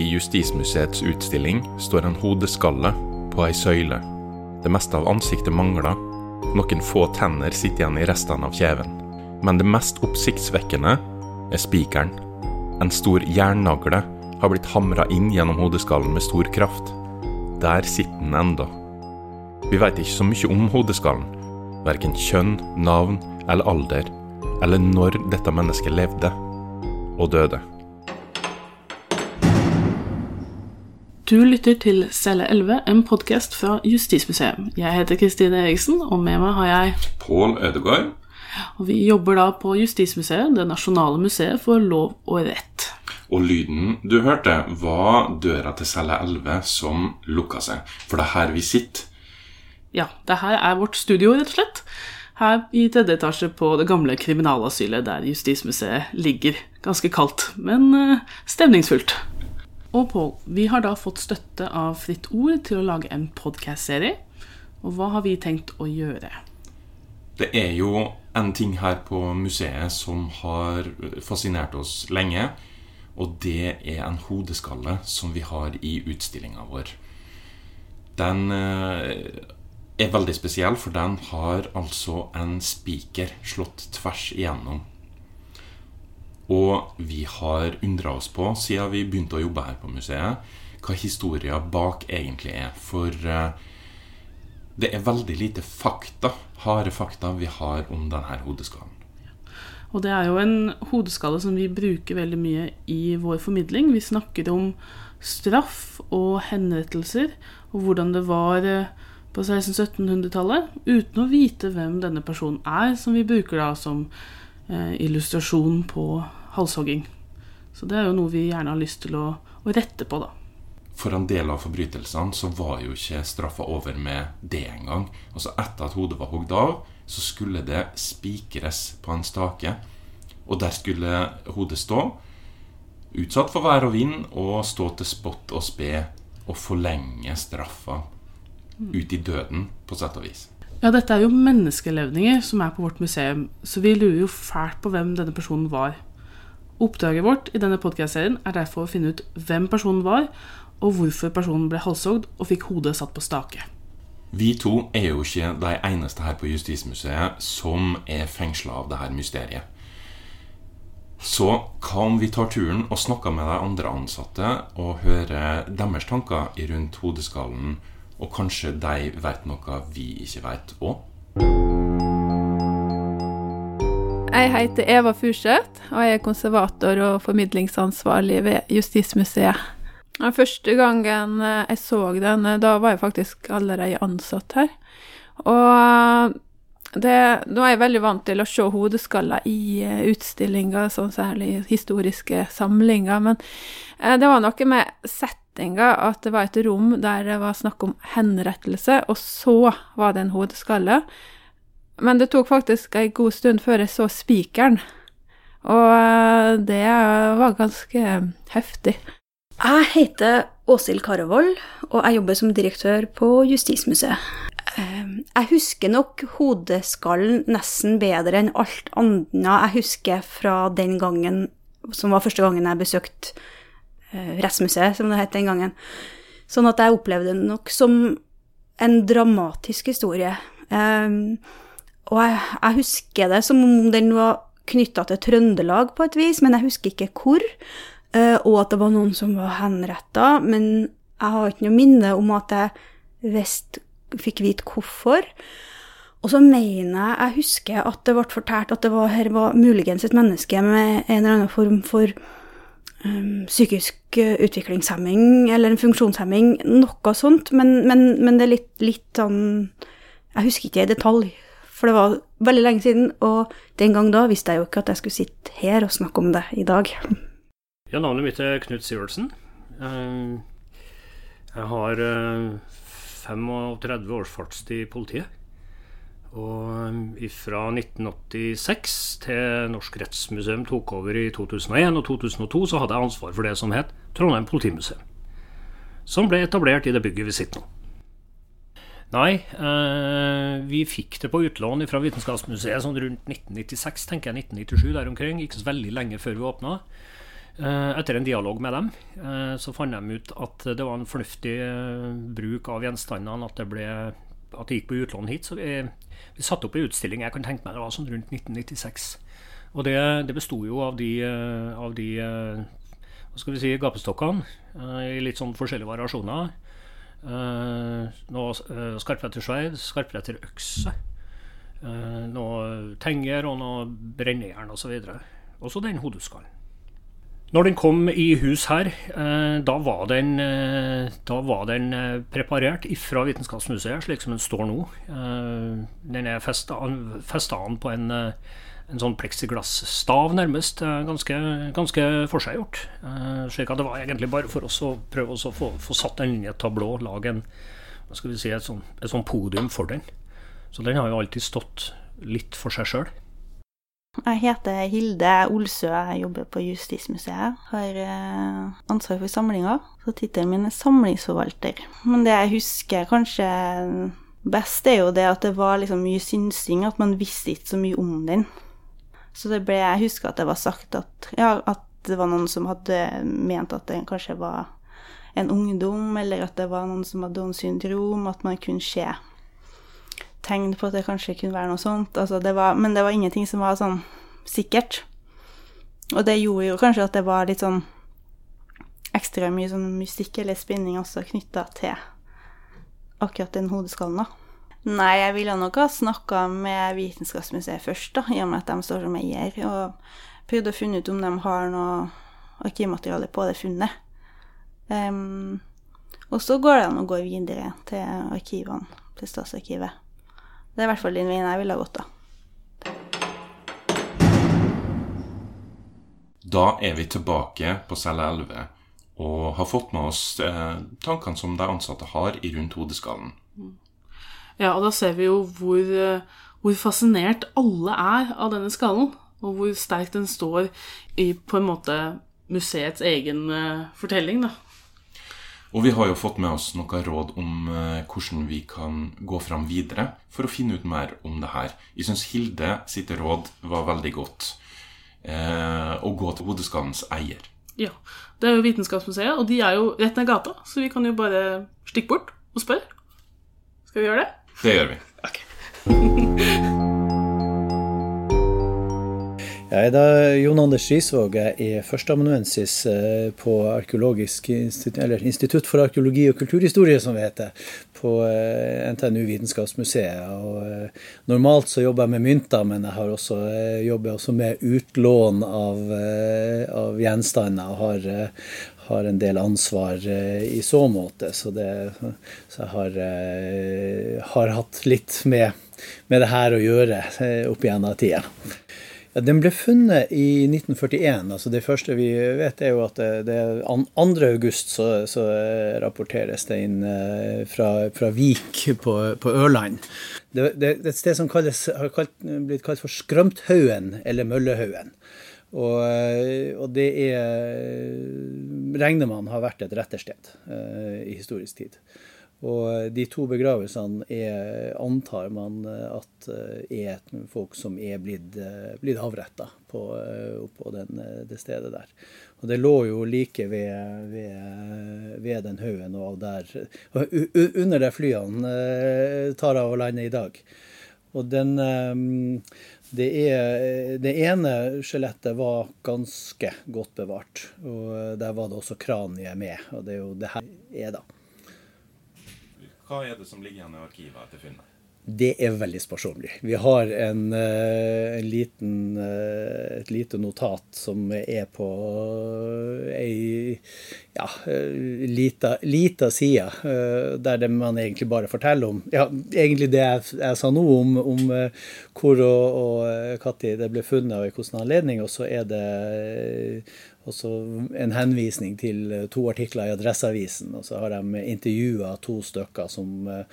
I Justismuseets utstilling står en hodeskalle på ei søyle. Det meste av ansiktet mangler. Noen få tenner sitter igjen i restene av kjeven. Men det mest oppsiktsvekkende er spikeren. En stor jernnagle har blitt hamra inn gjennom hodeskallen med stor kraft. Der sitter den enda. Vi veit ikke så mye om hodeskallen. Verken kjønn, navn eller alder. Eller når dette mennesket levde og døde. Du lytter til Celle 11, en podkast fra Justismuseet. Jeg heter Kristine Eriksen, og med meg har jeg Pål Ødegaard. Og vi jobber da på Justismuseet, det nasjonale museet for lov og rett. Og lyden du hørte, var døra til celle 11 som lukka seg. For det er her vi sitter. Ja, det her er vårt studio, rett og slett. Her i tredje etasje på det gamle kriminalasylet der Justismuseet ligger. Ganske kaldt, men eh, stemningsfullt. Og Pål, vi har da fått støtte av Fritt Ord til å lage en podkast-serie. Og hva har vi tenkt å gjøre? Det er jo en ting her på museet som har fascinert oss lenge. Og det er en hodeskalle som vi har i utstillinga vår. Den eh, er veldig spesiell, for den har altså en spiker slått tvers igjennom. Og vi har undra oss på, siden vi begynte å jobbe her på museet, hva historia bak egentlig er. For eh, det er veldig lite fakta, harde fakta, vi har om denne hodeskallen. Og det er jo en hodeskalle som vi bruker veldig mye i vår formidling. Vi snakker om straff og henrettelser, og hvordan det var eh, på 1600-1700-tallet, uten å vite hvem denne personen er, som vi bruker da som eh, illustrasjon på halshogging. Så det er jo noe vi gjerne har lyst til å, å rette på, da. For en del av forbrytelsene så var jo ikke straffa over med det engang. Altså etter at hodet var hogd av, så skulle det spikres på en stake. Og der skulle hodet stå, utsatt for vær og vind, og stå til spott og spe og forlenge straffa ut i døden, på sett og vis. Ja, dette er jo menneskelevninger som er på vårt museum, så vi lurer jo fælt på hvem denne personen var. Oppdraget vårt i denne podcast-serien er derfor å finne ut hvem personen var, og hvorfor personen ble halshogd og fikk hodet satt på stake. Vi to er jo ikke de eneste her på Justismuseet som er fengsla av dette mysteriet. Så hva om vi tar turen og snakker med de andre ansatte og hører deres tanker rundt hodeskallen, og kanskje de vet noe vi ikke vet òg? Jeg heter Eva Furseth, og jeg er konservator og formidlingsansvarlig ved Justismuseet. Den første gangen jeg så den, da var jeg faktisk allerede ansatt her. Og det, nå er jeg veldig vant til å se hodeskaller i utstillinger, sånn særlig historiske samlinger, men det var noe med settinga, at det var et rom der det var snakk om henrettelse, og så var det en hodeskalle. Men det tok faktisk ei god stund før jeg så spikeren, og det var ganske heftig. Jeg heter Åshild Karevold, og jeg jobber som direktør på Justismuseet. Jeg husker nok hodeskallen nesten bedre enn alt annet jeg husker fra den gangen som var første gangen jeg besøkte Rettsmuseet, som det het den gangen. Sånn at jeg opplevde det nok som en dramatisk historie. Og jeg, jeg husker det som om den var knytta til Trøndelag på et vis, men jeg husker ikke hvor. Og at det var noen som var henretta, men jeg har ikke noe minne om at jeg vest fikk vite hvorfor. Og så mener jeg jeg husker at det ble fortalt at det var, her var muligens et menneske med en eller annen form for um, psykisk utviklingshemming eller en funksjonshemming, noe sånt, men, men, men det er litt, litt sånn Jeg husker ikke i detalj, for det var veldig lenge siden, og den gang da visste jeg jo ikke at jeg skulle sitte her og snakke om det i dag. Ja, navnet mitt er Knut Sivertsen. Jeg har 35 års fartstid i politiet. Og fra 1986 til Norsk Rettsmuseum tok over i 2001 og 2002, så hadde jeg ansvar for det som het Trondheim politimuseum. Som ble etablert i det bygget vi sitter nå. Nei, eh, vi fikk det på utlån fra Vitenskapsmuseet sånn rundt 1996, tenker jeg. 1997 der omkring. Ikke så veldig lenge før vi åpna. Eh, etter en dialog med dem eh, så fant de ut at det var en fornuftig eh, bruk av gjenstandene, at det, ble, at det gikk på utlån hit. Så vi, vi satte opp en utstilling jeg kan tenke meg det var sånn rundt 1996. Og det, det besto jo av de, av de hva skal vi si, gapestokkene i litt sånn forskjellige variasjoner. Noe skarprettersverd, skarpretterøkse, noe tenger og noe brennejern osv. Og så den hodeskallen. Når den kom i hus her, eh, da var den, eh, da var den eh, preparert fra Vitenskapsmuseet, slik som den står nå. Den er festa an på en, en sånn pleksiglassstav, nærmest. Ganske, ganske forseggjort. Slik at det var egentlig bare for oss å prøve å få, få satt den inn i et tablå, lage en, hva skal vi si, et sånn, et sånn podium for den. Så den har jo alltid stått litt for seg sjøl. Jeg heter Hilde Olsø, jeg jobber på Justismuseet. Har eh, ansvar for samlinga, så tittelen min er samlingsforvalter. Men det jeg husker kanskje best, er jo det at det var liksom mye synsing, at man visste ikke så mye om den. Så det ble Jeg husker at det var sagt at, ja, at det var noen som hadde ment at det kanskje var en ungdom, eller at det var noen som hadde Downs syndrom, at man kunne se tegn på at det kanskje kunne være noe sånt. Altså, det var, men det var ingenting som var sånn sikkert. Og det gjorde jo kanskje at det var litt sånn ekstra mye sånn musikk eller spinning også knytta til akkurat den hodeskallen, da. Nei, jeg ville nok ha snakka med Vitenskapsmuseet først, da, i og med at de står som eier, og prøvd å finne ut om de har noe arkivmateriale på det funnet. Um, og så går det an å gå videre til arkivene, til Statsarkivet. Det er i hvert fall den veien jeg ville ha gått, da. Da er vi tilbake på celle 11 og har fått med oss eh, tankene som de ansatte har i rundt hodeskallen. Ja, og da ser vi jo hvor, eh, hvor, fascinert alle er av denne skallen. Og hvor sterkt den står i på en måte museets egen uh, fortelling, da. Og vi har jo fått med oss noen råd om eh, hvordan vi kan gå fram videre for å finne ut mer om det her. Jeg syns Hilde sitt råd var veldig godt. Eh, å gå til hodeskallens eier. Ja. Det er jo Vitenskapsmuseet, og de er jo rett ned gata, så vi kan jo bare stikke bort og spørre. Skal vi gjøre det? Det gjør vi. Okay. Jeg er da Jon Anders Risvåg. Er førsteamanuensis eh, på institutt, Institutt for arkeologi og kulturhistorie, som det heter, på eh, NTNU Vitenskapsmuseet. Og eh, normalt så jobber jeg med mynter, men jeg har også, jobber også med utlån av, av gjenstander. og har, har en del ansvar i så måte. Så, det, så jeg har, har hatt litt med, med det her å gjøre opp gjennom tida. Ja, Den ble funnet i 1941. altså Det første vi vet, er jo at det, det 2. august så, så, rapporteres det inn eh, fra, fra Vik på, på Ørland. Det, det, det, er et sted som kalles, har kalt, blitt kalt for Skrømthaugen, eller Møllehaugen. Og, eh, og, det er, regner man har vært et rettersted uh, i historisk tid. Og de to begravelsene er, antar man at eh, er folk som er blitt, eh, blitt avretta på, eh, på den, det stedet der. Og det lå jo like ved, ved, ved den haugen og der Under der flyene tar av å lande i dag. Og den det, er, det ene skjelettet var ganske godt bevart. Og der var det også kraniet med. Og det er jo det her er, da. Hva er det som ligger igjen i arkivet etter funnet? Det er veldig sparsommelig. Vi har en, eh, en liten, eh, et lite notat som er på ei ja, lita, lita side, eh, der man egentlig bare forteller om ja, egentlig det jeg, jeg sa nå, om, om hvor og, og når det ble funnet og i hvilken anledning. Og så er det også en henvisning til eh, to artikler i Adresseavisen. Og så har de intervjua to stykker som, eh,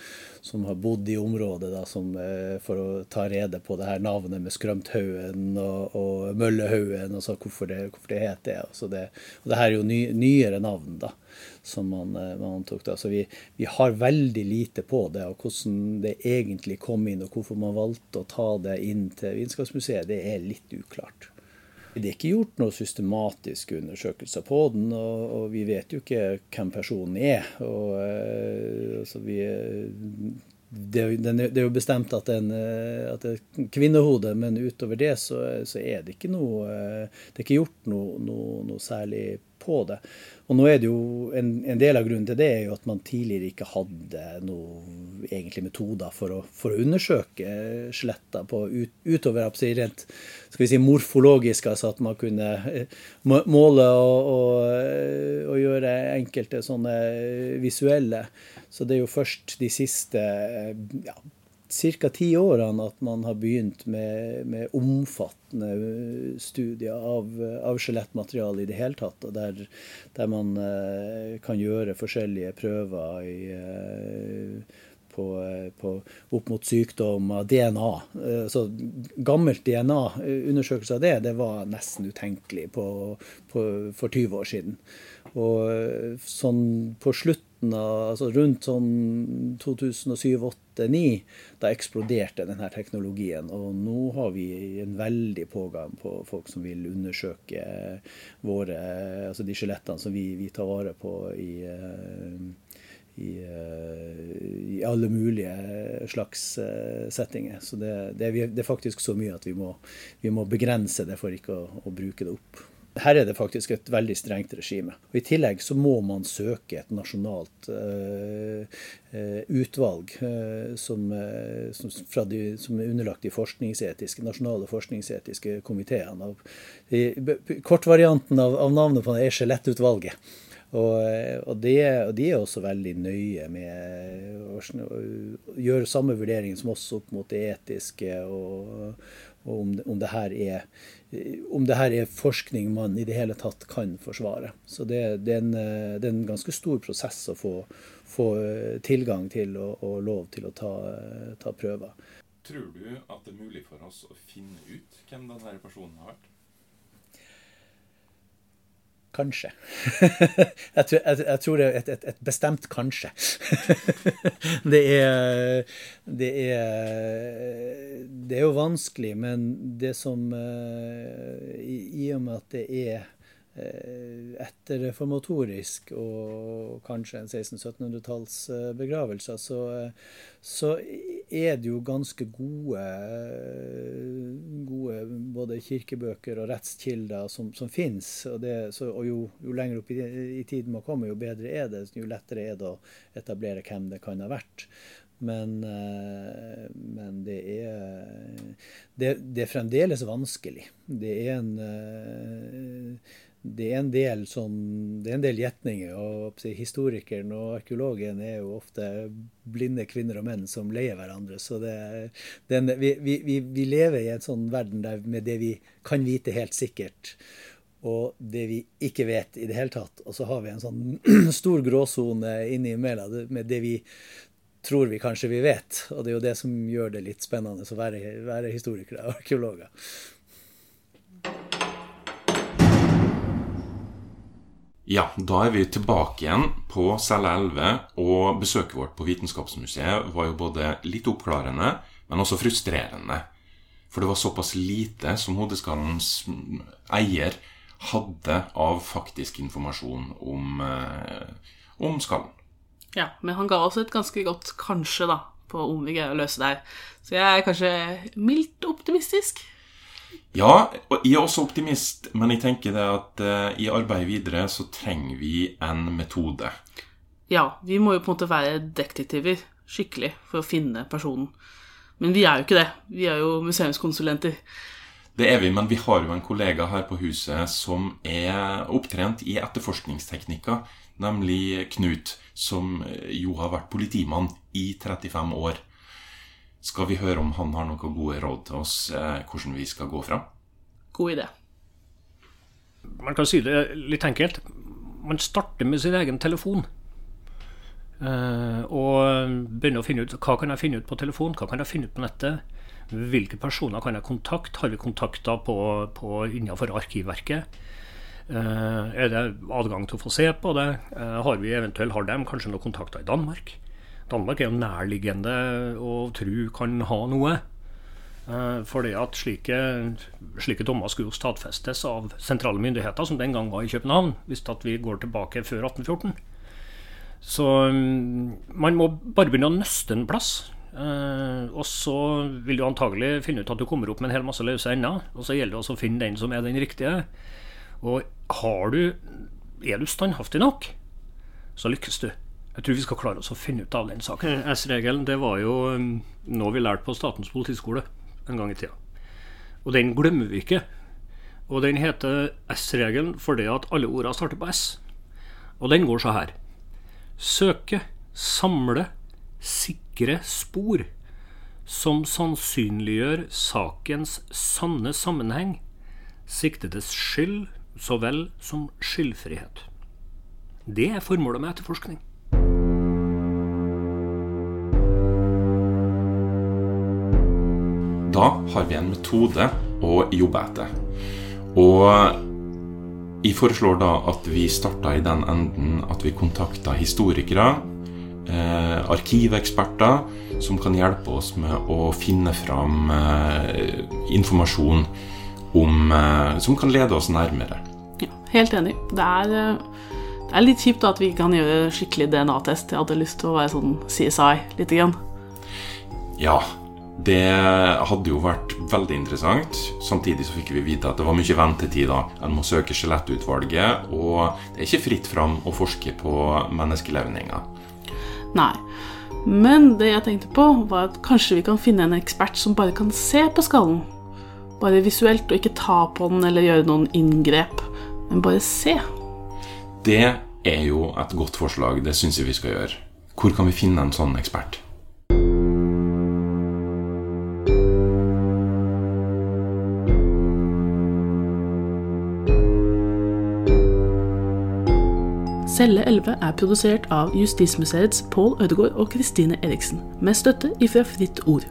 som, har bodd i området da, som, eh, for å ta rede på det her navnet med Skrømthaugen og, og Møllehaugen, og så hvorfor det, hvorfor det het det. Og, det. og det her er jo ny, nyere navn da, som man, man antok. da, Så vi, vi, har veldig lite på det, og hvordan det egentlig kom inn, og hvorfor man valgte å ta det inn til Vitenskapsmuseet, det er litt uklart. Det er ikke gjort noen systematiske undersøkelser på den, og, og vi vet jo ikke hvem personen er. Og, altså vi, det, er jo bestemt at, en, at det er kvinnehode, men utover det så, så, er det ikke noe Det er ikke gjort noe, noe, noe særlig på det. Og nå er det jo en, en, del av grunnen til det er jo at man tidligere ikke hadde noen metoder for å, for å undersøke skjeletter på ut, utover rent skal vi si, morfologisk, altså at man kunne eh, måle og, og, og gjøre enkelte sånne visuelle. Så det er jo først de siste ja, ca. ti årene at man har begynt med, med omfattende studier av, av skjelettmateriale i det hele tatt. og Der, der man eh, kan gjøre forskjellige prøver i, eh, på, på, opp mot sykdom av DNA. Eh, så gammelt DNA, undersøkelse av det, det var nesten utenkelig på, på, for 20 år siden. Og sånn på slutt av, altså rundt sånn 2007-2008-2009, da eksploderte denne teknologien. Og nå har vi en veldig pågang på folk som vil undersøke våre, altså de skjelettene som vi, vi, tar vare på i, eh, i, eh, i, alle mulige slags eh, settinger. Så det, det, er, faktisk så mye at vi må, vi må begrense det for ikke å, å bruke det opp. Her er det faktisk et veldig strengt regime. Og I tillegg så må man søke et nasjonalt uh, utvalg uh, som, som, de, som, er underlagt de forskningsetiske, nasjonale forskningsetiske komiteene. Kortvarianten av, av navnet på det er Skjelettutvalget. Og, og, de, og, de, er også veldig nøye med å, å gjøre samme vurdering som oss opp mot det etiske, og, og om, om, det her er, om det her er forskning man i det hele tatt kan forsvare. Så det, det, er, en, det er, en, ganske stor prosess å få, få tilgang til og, og, lov til å ta, ta, prøver. Tror du at det er mulig for oss å finne ut hvem denne personen har vært? Kanskje. jeg, tror, jeg, jeg, tror, det er et, et, et bestemt kanskje. det, er, det er Det er jo vanskelig, men det som eh, I, i og med at det er Eh, etterreformatorisk og kanskje en 1600-1700-talls begravelse, så, så, er det jo ganske gode, gode både kirkebøker og rettskilder som, som finnes. Og, det, så, og jo, jo, lenger opp i, i tiden man kommer, jo bedre er det. Jo lettere er det å etablere hvem det kan ha vært. Men, eh, men det, er, det, det er fremdeles vanskelig. Det er en eh, det er en del, sånn, det er en del gjetninger. og Historikeren og arkeologen er jo ofte blinde kvinner og menn som leier hverandre. så det, det en, vi, vi, vi, lever i en sånn verden der med det vi kan vite helt sikkert, og det vi ikke vet i det hele tatt. Og så har vi en sånn stor gråsone innimellom med det vi tror vi kanskje vi vet. Og det er jo det som gjør det litt spennende å være, være historikere og arkeologer. Ja, da er vi tilbake igjen på celle 11, og besøket vårt på Vitenskapsmuseet var jo både litt oppklarende, men også frustrerende. For det var såpass lite som hodeskallens eier hadde av faktisk informasjon om, eh, om skallen. Ja, men han ga også et ganske godt kanskje, da, på om vi greier å løse det her. Så jeg er kanskje mildt optimistisk. Ja, og jeg er også optimist, men jeg tenker det at uh, i arbeidet videre så trenger vi en metode. Ja, vi må jo på en måte være detektiver skikkelig for å finne personen. Men vi er jo ikke det. Vi er jo museumskonsulenter. Det er vi, men vi har jo en kollega her på huset som er opptrent i etterforskningsteknikker, nemlig Knut, som jo har vært politimann i 35 år skal vi høre om han har noen gode råd til oss eh, hvordan vi skal gå fram? God idé. Man kan si det litt enkelt. Man starter med sin egen telefon. Eh, og begynner å finne ut hva kan jeg finne ut på telefon, hva kan jeg finne ut på nettet. Hvilke personer kan jeg kontakte? Har vi kontakter på, på innenfor Arkivverket? Eh, er det adgang til å få se på det? Eh, har vi eventuelt har dem kanskje noen kontakter i Danmark? Danmark er jo nærliggende å tro kan ha noe. Eh, fordi at slike, slike dommer skulle jo stadfestes av sentrale myndigheter, som den gang var i København, hvis vi går tilbake før 1814. Så mm, man må bare begynne å nøste en plass. Uh, og så vil du antagelig finne ut at du kommer opp med en hel masse løse ender. Og så gjelder det også å finne den som er den riktige. Og har du, er du standhaftig nok, så lykkes du. Jeg tror vi skal klare oss å finne ut av den saken. S-regelen det var jo mm, noe vi lærte på Statens politiskole en gang i tida. Og den glemmer vi ikke. Og den heter S-regelen fordi at alle ordene starter på S. Og den går så her. Søke, samle, sikre spor som sannsynliggjør sakens sanne sammenheng, siktedes skyld så vel som skyldfrihet. Det er formålet med etterforskning. Da har vi en metode å jobbe etter. Og jeg foreslår da at vi starter i den enden at vi kontakter historikere, eh, arkiveksperter, som kan hjelpe oss med å finne fram eh, informasjon om, eh, som kan lede oss nærmere. Ja, helt enig. Det er, eh, det er litt kjipt da, at vi ikke kan gjøre skikkelig DNA-test. Jeg hadde lyst til å være sånn CSI lite grann. Ja, det hadde jo vært veldig interessant. Samtidig så fikk vi vite at det var mye ventetid. da. En må søke skjelettutvalget, og det er ikke fritt fram å forske på menneskelevninger. Nei. Men det jeg tenkte på, var at kanskje vi kan finne en ekspert som bare kan se på skallen. Bare visuelt, og ikke ta på den eller gjøre noen inngrep, men bare se. Det er jo et godt forslag. Det syns jeg vi skal gjøre. Hvor kan vi finne en sånn ekspert? Celle 11 er produsert av Justismuseets Pål Ødegaard og Kristine Eriksen, med støtte ifra Fritt Ord.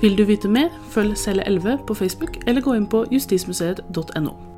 Vil du vite mer, følg Celle 11 på Facebook, eller gå inn på justismuseet.no.